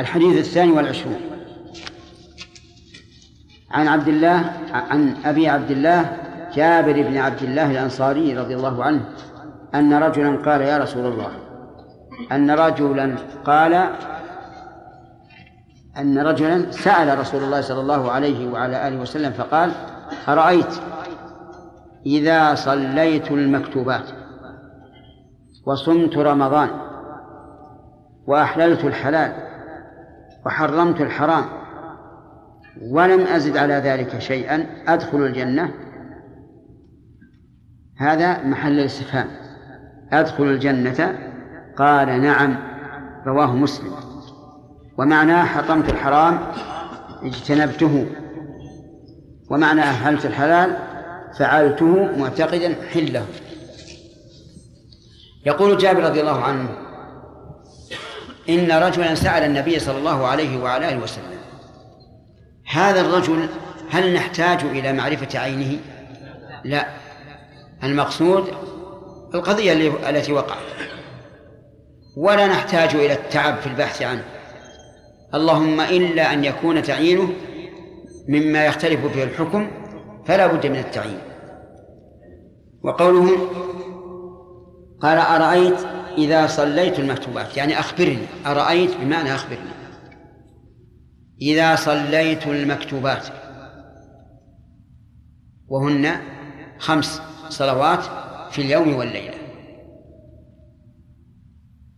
الحديث الثاني والعشرون. عن عبد الله عن أبي عبد الله جابر بن عبد الله الأنصاري رضي الله عنه أن رجلا قال يا رسول الله. أن رجلا قال أن رجلا سأل رسول الله صلى الله عليه وعلى آله وسلم فقال أرأيت إذا صليت المكتوبات وصمت رمضان وأحللت الحلال وحرمت الحرام. ولم أزد على ذلك شيئا أدخل الجنة. هذا محل الاستفهام. أدخل الجنة؟ قال نعم رواه مسلم. ومعناه حطمت الحرام اجتنبته. ومعنى أهلت الحلال فعلته معتقدا حله. يقول جابر رضي الله عنه إن رجلا سأل النبي صلى الله عليه وعلى آله وسلم هذا الرجل هل نحتاج إلى معرفة عينه؟ لا المقصود القضية التي وقعت ولا نحتاج إلى التعب في البحث عنه اللهم إلا أن يكون تعيينه مما يختلف فيه الحكم فلا بد من التعيين وقوله قال أرأيت إذا صليت المكتوبات يعني أخبرني أرأيت بمعنى أخبرني؟ إذا صليت المكتوبات وهن خمس صلوات في اليوم والليلة.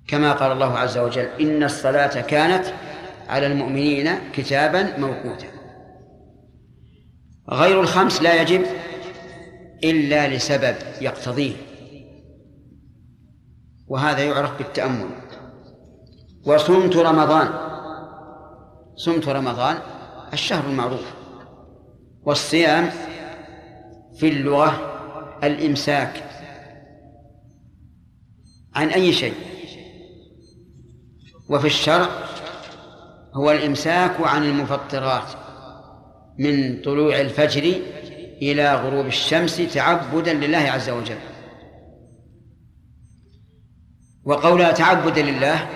كما قال الله عز وجل إن الصلاة كانت على المؤمنين كتابا موقوتا. غير الخمس لا يجب إلا لسبب يقتضيه. وهذا يعرف بالتأمل. وصمت رمضان. صمت رمضان الشهر المعروف. والصيام في اللغة الإمساك. عن أي شيء؟ وفي الشرع هو الإمساك عن المفطرات من طلوع الفجر إلى غروب الشمس تعبدا لله عز وجل. وقولها تعبدا لله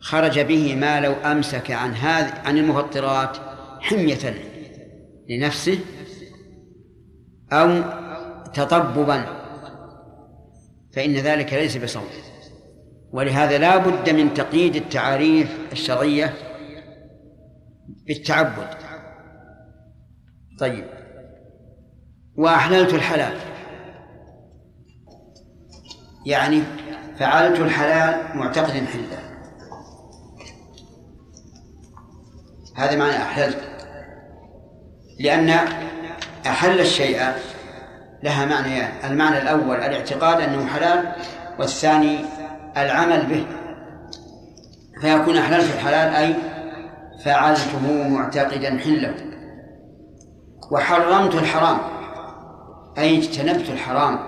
خرج به ما لو أمسك عن هذه عن المفطرات حمية لنفسه أو تطببا. فإن ذلك ليس بصوم ولهذا لا بد من تقييد التعاريف الشرعية بالتعبد. طيب. وأحللت الحلال. يعني فعلت الحلال معتقد حله هذا معنى أحللت. لأن أحل الشيء لها معنيان. المعنى الأول الاعتقاد أنه حلال والثاني العمل به. فيكون أحللت الحلال أي فعلته معتقدا حله. وحرمت الحرام أي اجتنبت الحرام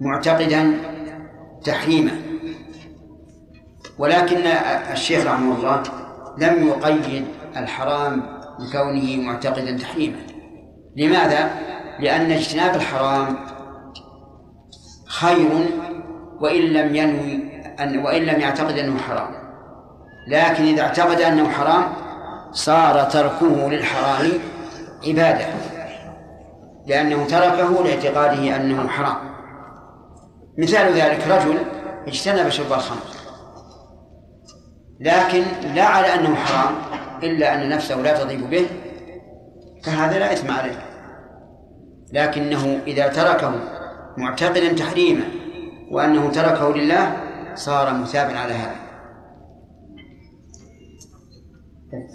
معتقدا تحريمه. ولكن الشيخ رحمه الله لم يقيد الحرام بكونه معتقدا تحريمه. لماذا؟ لأن اجتناب الحرام خير وإن لم ينوي أن وإن لم يعتقد أنه حرام. لكن إذا اعتقد أنه حرام صار تركه للحرام عبادة لأنه تركه لاعتقاده أنه حرام. مثال ذلك رجل اجتنب شرب الخمر. لكن لا على أنه حرام إلا أن نفسه لا تضيق به فهذا لا إثم عليه. لكنه إذا تركه معتقدا تحريمه وأنه تركه لله صار مثابا على هذا.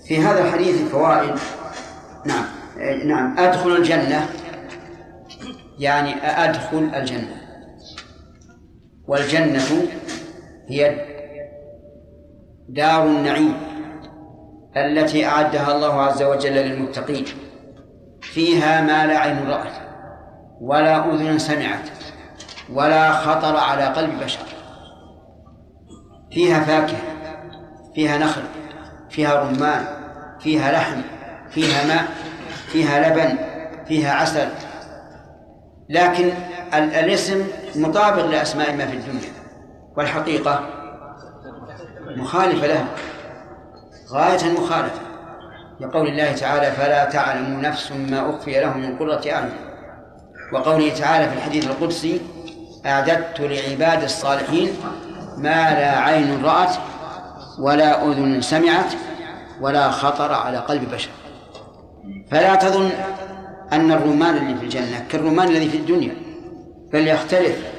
في هذا الحديث فوائد. نعم نعم أدخل الجنة يعني أدخل الجنة. والجنة هي دار النعيم التي أعدها الله عز وجل للمتقين. فيها ما لا عين رأت ولا أذن سمعت ولا خطر على قلب بشر. فيها فاكهة فيها نخل فيها رمان فيها لحم فيها ماء فيها لبن فيها عسل. لكن الاسم مطابق لأسماء ما في الدنيا. والحقيقة مخالفة لها. غاية المخالفة لقول الله تعالى فلا تعلم نفس ما أخفي لهم من قرة أعين. وقوله تعالى في الحديث القدسي أعددت لعباد الصالحين ما لا عين رأت ولا أذن سمعت ولا خطر على قلب بشر. فلا تظن أن الرمان اللي في الجنة كالرمان الذي في الدنيا. بل يختلف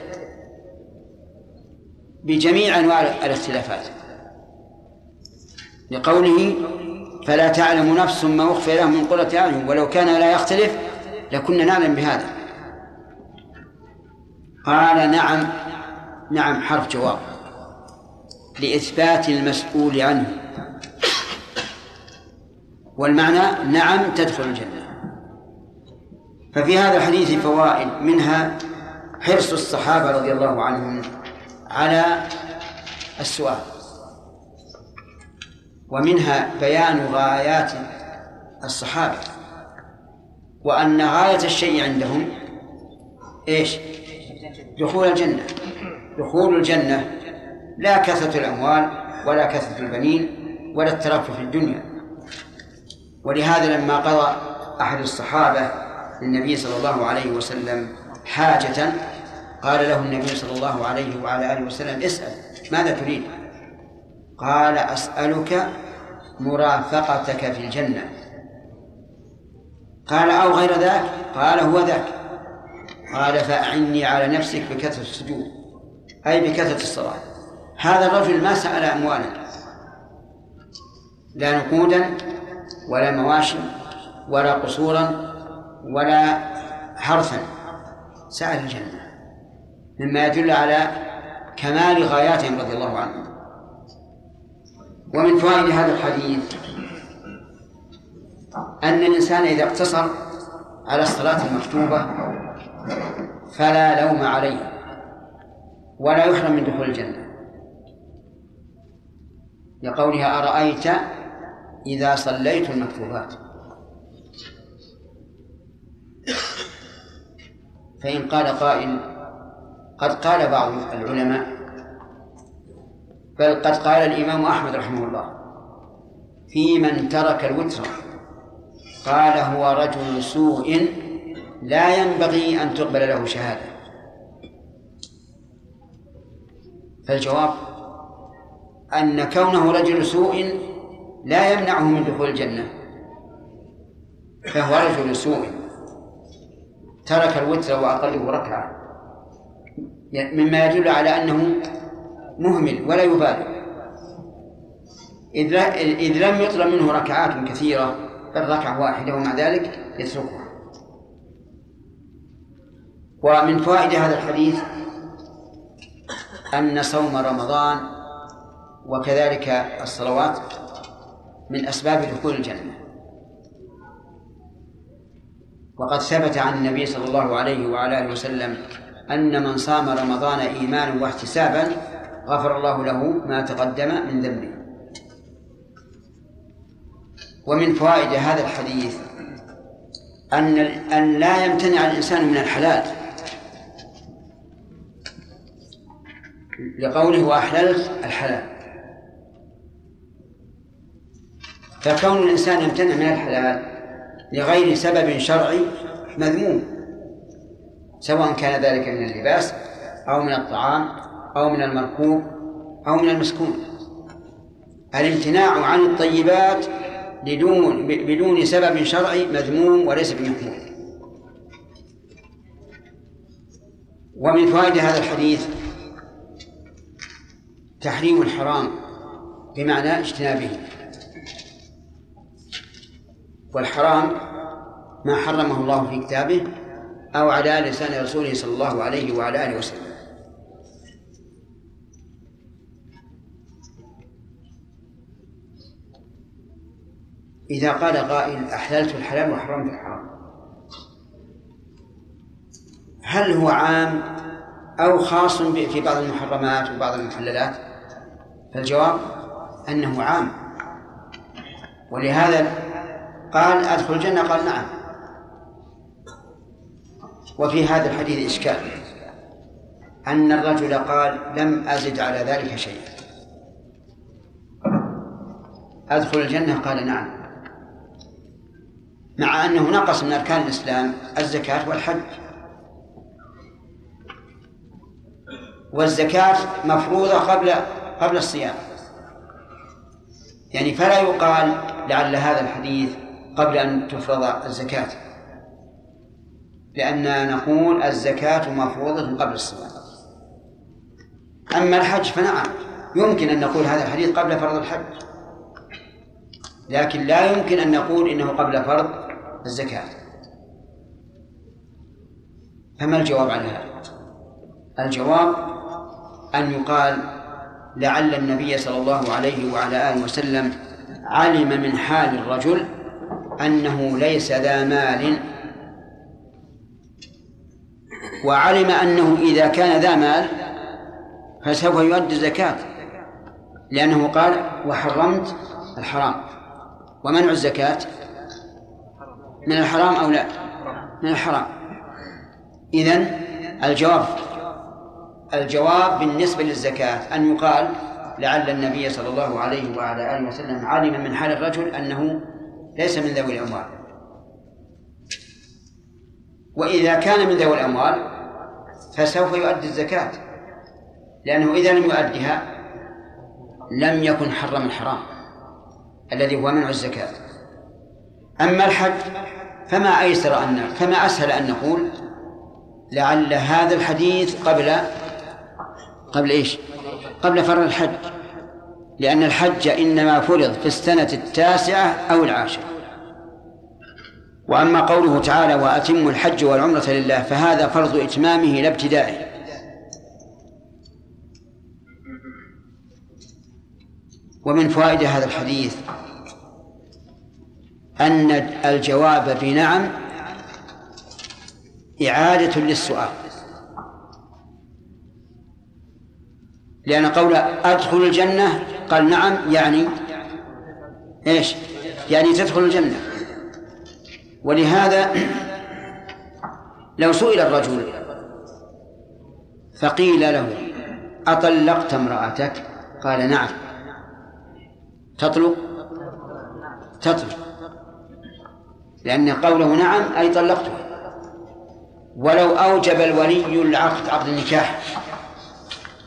بجميع أنواع الاختلافات. لقوله فلا تعلم نفس ما أخفي لهم من قرة أعين ولو كان لا يختلف لكنا نعلم بهذا. قال نعم نعم حرف جواب. لإثبات المسؤول عنه. والمعنى نعم تدخل الجنة. ففي هذا الحديث فوائد منها حرص الصحابة رضي الله عنهم على السؤال. ومنها بيان غايات الصحابة وأن غاية الشيء عندهم إيش؟ دخول الجنة. دخول الجنة لا كثرة الأموال ولا كثرة البنين ولا الترف في الدنيا. ولهذا لما قضى أحد الصحابة للنبي صلى الله عليه وسلم حاجة قال له النبي صلى الله عليه وعلى آله وسلم اسأل ماذا تريد؟ قال أسألك مرافقتك في الجنة. قال أو غير ذاك؟ قال هو ذاك. قال فأعني على نفسك بكثرة السجود أي بكثرة الصلاة. هذا الرجل ما سأل أموالا لا نقودا ولا مواشي ولا قصورا ولا حرثا. سأل الجنة. مما يدل على كمال غاياتهم رضي الله عنهم. ومن فوائد هذا الحديث أن الإنسان إذا اقتصر على الصلاة المكتوبة فلا لوم عليه ولا يحرم من دخول الجنة. لقولها أرأيت إذا صليت المكتوبات؟ فإن قال قائل قد قال بعض العلماء بل قد قال الإمام أحمد رحمه الله في من ترك الوتر قال هو رجل سوء لا ينبغي أن تقبل له شهادة. فالجواب أن كونه رجل سوء لا يمنعه من دخول الجنة فهو رجل سوء ترك الوتر وأقله ركعة. مما يدل على أنه مهمل ولا يبالي. إذ لم يطلب منه ركعات كثيرة بل ركعة واحدة ومع ذلك يتركها. ومن فوائد هذا الحديث أن صوم رمضان وكذلك الصلوات من أسباب دخول الجنة. وقد ثبت عن النبي صلى الله عليه وعلى آله وسلم أن من صام رمضان إيمانا واحتسابا غفر الله له ما تقدم من ذنبه. ومن فوائد هذا الحديث أن أن لا يمتنع الإنسان من الحلال. لقوله وأحللت الحلال. فكون الإنسان يمتنع من الحلال لغير سبب شرعي مذموم. سواء كان ذلك من اللباس أو من الطعام أو من المركوب أو من المسكون. الامتناع عن الطيبات بدون بدون سبب شرعي مذموم وليس بمحمود ومن فوائد هذا الحديث تحريم الحرام بمعنى اجتنابه. والحرام ما حرمه الله في كتابه أو على لسان رسوله صلى الله عليه وعلى آله وسلم. إذا قال قائل أحللت الحلال وحرمت الحرام. هل هو عام أو خاص في بعض المحرمات وبعض المحللات؟ فالجواب أنه عام. ولهذا قال أدخل الجنة؟ قال نعم. وفي هذا الحديث إشكال. أن الرجل قال لم أزد على ذلك شيئا. أدخل الجنة؟ قال نعم. مع أنه نقص من أركان الإسلام الزكاة والحج. والزكاة مفروضة قبل قبل الصيام. يعني فلا يقال لعل هذا الحديث قبل أن تفرض الزكاة. لأننا نقول الزكاة مفروضة قبل الصيام. أما الحج فنعم يمكن أن نقول هذا الحديث قبل فرض الحج. لكن لا يمكن أن نقول إنه قبل فرض الزكاة. فما الجواب على هذا؟ الجواب أن يقال لعل النبي صلى الله عليه وعلى آله وسلم علم من حال الرجل أنه ليس ذا مال وعلم أنه إذا كان ذا مال فسوف يؤدي الزكاة لأنه قال وحرمت الحرام. ومنع الزكاة؟ من الحرام أو لا؟ من الحرام. إذن الجواب الجواب بالنسبة للزكاة أن يقال لعل النبي صلى الله عليه وعلى آله وسلم علم من حال الرجل أنه ليس من ذوي الأموال. وإذا كان من ذوي الأموال فسوف يؤدي الزكاة لأنه إذا لم يؤدها لم يكن حرم الحرام الذي هو منع الزكاة. أما الحج فما أيسر أن فما أسهل أن نقول لعل هذا الحديث قبل قبل إيش؟ قبل فرض الحج لأن الحج إنما فرض في السنة التاسعة أو العاشرة. وأما قوله تعالى وأتموا الحج والعمرة لله فهذا فرض إتمامه لا ابتدائه ومن فوائد هذا الحديث أن الجواب بنعم إعادة للسؤال. لأن قول أدخل الجنة قال نعم يعني إيش؟ يعني تدخل الجنة. ولهذا لو سئل الرجل فقيل له أطلقت امرأتك؟ قال نعم. تطلق؟ تطلق. لأن قوله نعم أي طلقته ولو أوجب الولي العقد عقد النكاح.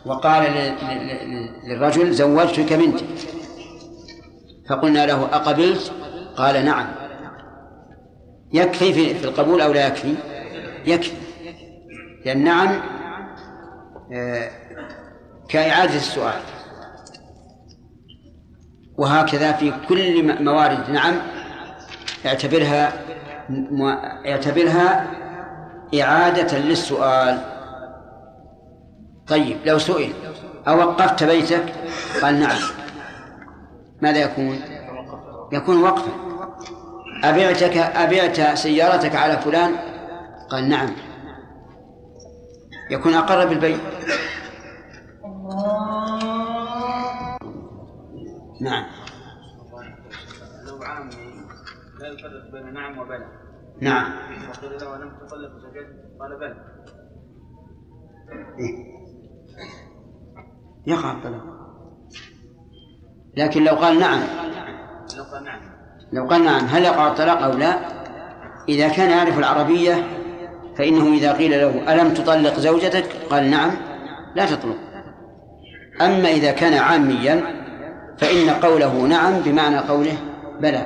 وقال للرجل زوجتك بنتي فقلنا له أقبلت؟ قال نعم. يكفي في القبول أو لا يكفي؟ يكفي. لأن نعم آه، كإعادة السؤال. وهكذا في كل موارد نعم اعتبرها اعتبرها إعادة للسؤال. طيب لو سئل أوقفت بيتك؟ قال نعم. ماذا يكون؟ يكون وقفا. أبعتك أبعت سيارتك على فلان؟ قال نعم. يكون أقر بالبيع. نعم. لو عامي لا يفرق بين نعم. وبلى نعم وقيل له ألم تطلق زكاة قال بلى؟ يقع الطلاق لكن لو قال نعم. لو قال نعم. لو قال نعم هل يقع الطلاق أو لا؟ إذا كان يعرف العربية فإنه إذا قيل له ألم تطلق زوجتك؟ قال نعم لا تطلق. أما إذا كان عاميا فإن قوله نعم بمعنى قوله بلى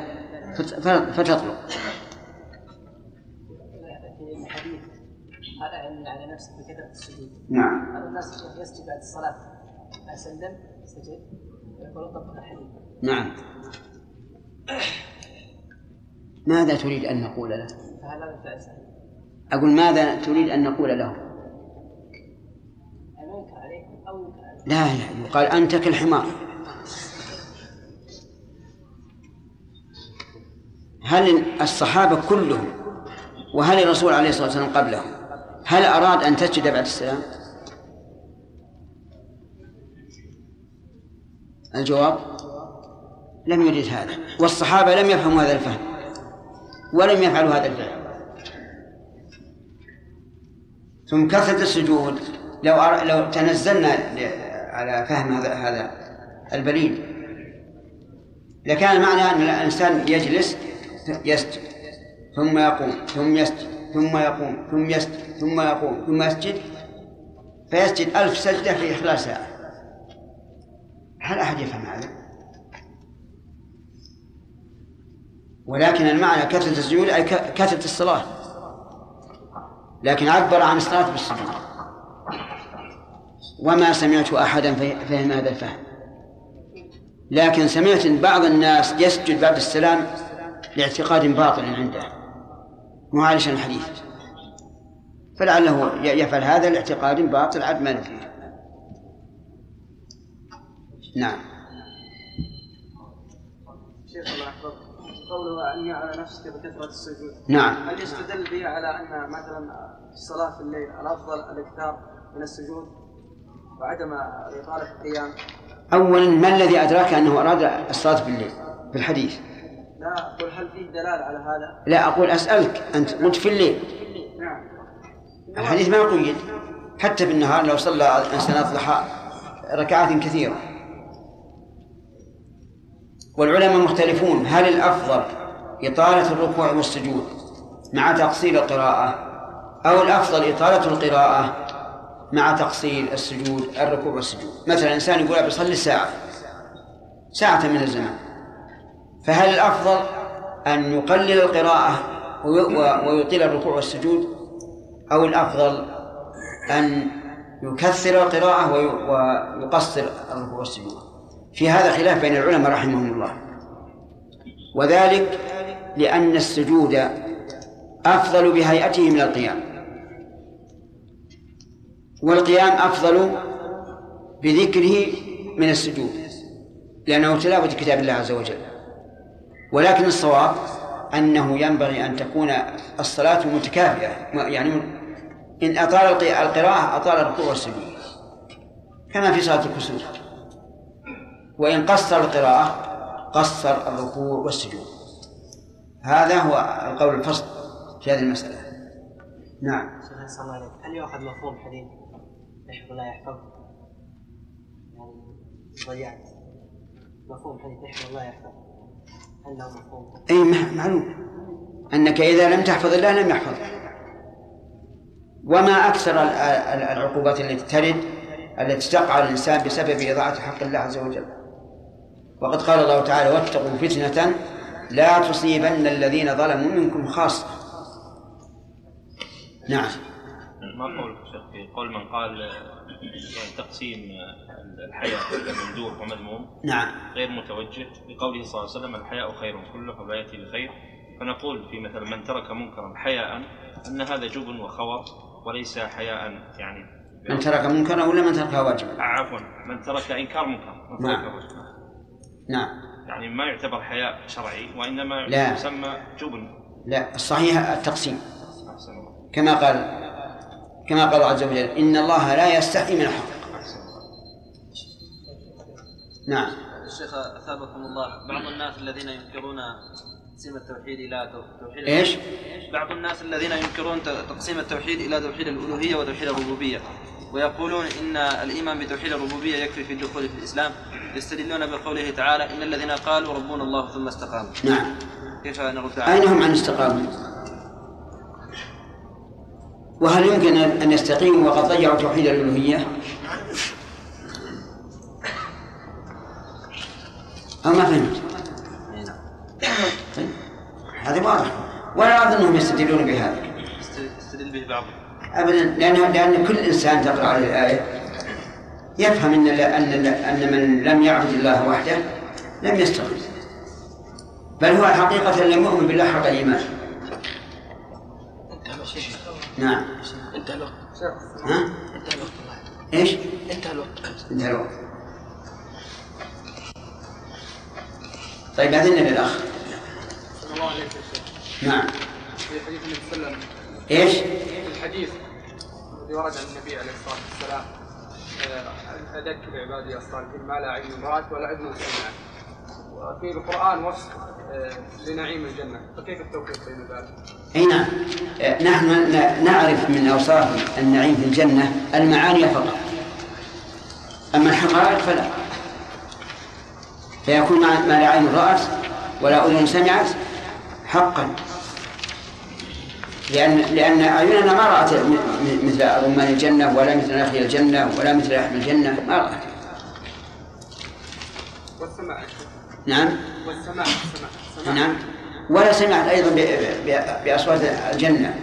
فتطلق. على نفسه بكثرة السجود. نعم. الناس يسجد بعد الصلاة. أسلم سجد طبق الحديث نعم. ماذا تريد أن نقول له؟ أقول ماذا تريد أن نقول له؟ لا لا يقال أنت كالحمار هل الصحابة كلهم وهل الرسول عليه الصلاة والسلام قبلهم هل أراد أن تسجد بعد السلام؟ الجواب لم يريد هذا والصحابة لم يفهموا هذا الفهم ولم يفعلوا هذا الفعل ثم كثرة السجود لو. لو تنزلنا على فهم هذا هذا البليد إذا كان المعنى أن الإنسان يجلس يسجد ثم يقوم ثم يسجد ثم يقوم ثم يسجد ثم يقوم ثم يسجد فيسجد ألف سجدة في خلال ساعة هل أحد يفهم هذا؟ ولكن المعنى كثرة السجود أي كثرة الصلاة. لكن عبر عن الصلاة بالسجود. وما سمعت أحدا فهم هذا الفهم لكن سمعت بعض الناس يسجد بعد السلام لاعتقاد باطل عنده. معالجا الحديث. فلعله يفعل هذا لاعتقاد باطل عد ما فيه نعم. شيخ الله قوله أني على نفسك بكثرة السجود. نعم. هل يستدل به على أن مثلا الصلاة في الليل الأفضل الإكثار من السجود وعدم إطالة القيام؟ أولا ما الذي أدراك أنه أراد الصلاة بالليل في الحديث؟ لا أقول هل فيه دلالة على هذا؟ لا أقول أسألك أنت قلت في الليل. نعم. الحديث ما قيد حتى في النهار لو صلى الإنسان الضحى ركعات كثيرة. والعلماء مختلفون. هل الأفضل إطالة الركوع والسجود مع تقصير القراءة أو الأفضل إطالة القراءة مع تقصير السجود الركوع والسجود؟ مثلا إنسان يقول بيصلي ساعة ساعة من الزمان. فهل الأفضل أن يقلل القراءة ويطيل الركوع والسجود؟ أو الأفضل أن يكثر القراءة ويقصر الركوع والسجود؟ في هذا خلاف بين العلماء رحمهم الله. وذلك لأن السجود أفضل بهيئته من القيام. والقيام أفضل بذكره من السجود لأنه تلاوة كتاب الله عز وجل. ولكن الصواب أنه ينبغي أن تكون الصلاة متكافئة يعني إن أطال القراءة أطال الركوع والسجود كما في صلاة الكسوف. وإن قصر القراءة قصر الركوع والسجود. هذا هو القول الفصل في هذه المسألة. نعم. الله عليك هل يؤخذ مفهوم حديث يحفظ الله يحفظ يعني ضيعت. مفهوم حديث يحفظ الله يحفظ هل له مفهوم؟ إي معلوم. أنك إذا لم تحفظ الله لم يحفظك وما أكثر العقوبات التي ترد التي تقع على الإنسان بسبب إضاعة حق الله عز وجل. وقد قال الله تعالى واتقوا فتنة لا تصيبن الذين ظلموا منكم خاصة. نعم. ما قولك شيخ؟ في قول من قال يعني تقسيم الحياء إلى ممدوح ومذموم. نعم. غير متوجه. لقوله صلى الله عليه وسلم الحياء خير كله ولا ياتي بخير. فنقول في مثلا من ترك منكرا حياء أن هذا جبن وخور وليس حياء يعني من ترك منكرا ولا من تركها واجبا؟ عفوا من ترك إنكار منكر. من نعم نعم. يعني ما يعتبر حياء شرعي وإنما لا. يسمى جبن. لا الصحيح التقسيم. كما قال كما قال عز وجل إن الله لا يستحي من الحق. نعم. الشيخ أثابكم الله بعض الناس الذين ينكرون تقسيم التوحيد إلى توحيد إيش؟ بعض الناس الذين ينكرون تقسيم التوحيد إلى توحيد الألوهية وتوحيد الربوبية ويقولون إن الإيمان بتوحيد الربوبية يكفي في الدخول في الإسلام. يستدلون بقوله تعالى إن الذين قالوا ربنا الله ثم استقاموا نعم كيف نرد أين هم عن استقاموا؟ وهل يمكن أن يستقيموا وقد ضيعوا توحيد الألوهية؟ أو ما فهمت؟ طيب هذا واضح ولا أظنهم يستدلون بهذا يستدل به بعضهم أبدا لأن لأن كل إنسان تقرأ عليه الآية يفهم أن أن أن من لم يعبد الله وحده لم يستقيم بل هو حقيقة لم يؤمن بالله حق الإيمان نعم انتهى الوقت ها؟ انتهى الوقت إيش؟ انتهى الوقت انتهى الوقت طيب أذن للأخ صلى الله عليه وسلم نعم في حديث النبي صلى الله عليه وسلم إيش؟ الحديث الذي ورد عن النبي عليه الصلاة والسلام أذكر عبادي الصالحين ما لا عين رات ولا اذن سمعت. وفي القرآن وصف آه، لنعيم الجنة. فكيف التوفيق بين ذلك؟ أي نعم. آه، نحن نعرف من أوصاف النعيم في الجنة المعاني فقط. أما الحقائق فلا. فيكون ما ما لا عين رأت ولا أذن سمعت حقا. لأن لأن أعيننا ما رأت مثل رمان الجنة ولا مثل نخل الجنة ولا مثل لحم الجنة ما رأت. والسماع نعم؟ والسماع السماع السماع نعم. ولا سمعت أيضا بأصوات الجنة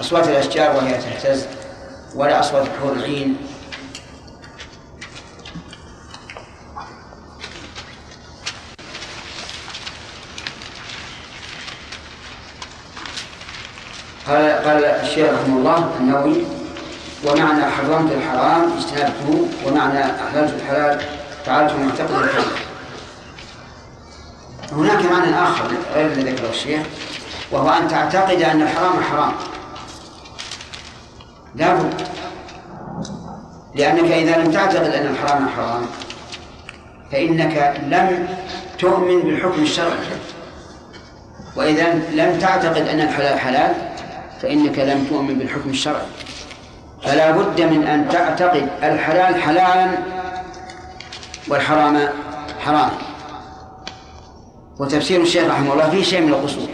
أصوات الأشجار وهي تهتز ولا أصوات الحور العين قال الشيخ رحمه الله النووي ومعنى حرمت الحرام اجتنبته ومعنى أحللت الحلال فعلته معتقدا الحلال. هناك معنى آخر غير الذي ذكره الشيخ وهو أن تعتقد أن الحرام حرام. لا بد لأنك إذا لم تعتقد أن الحرام حرام فإنك لم تؤمن بالحكم الشرعي. وإذا لم تعتقد أن الحلال حلال فإنك لم تؤمن بالحكم الشرعي. فلا بد من أن تعتقد الحلال حلالا والحرام حراما وتفسير الشيخ رحمه الله فيه شيء من القصور.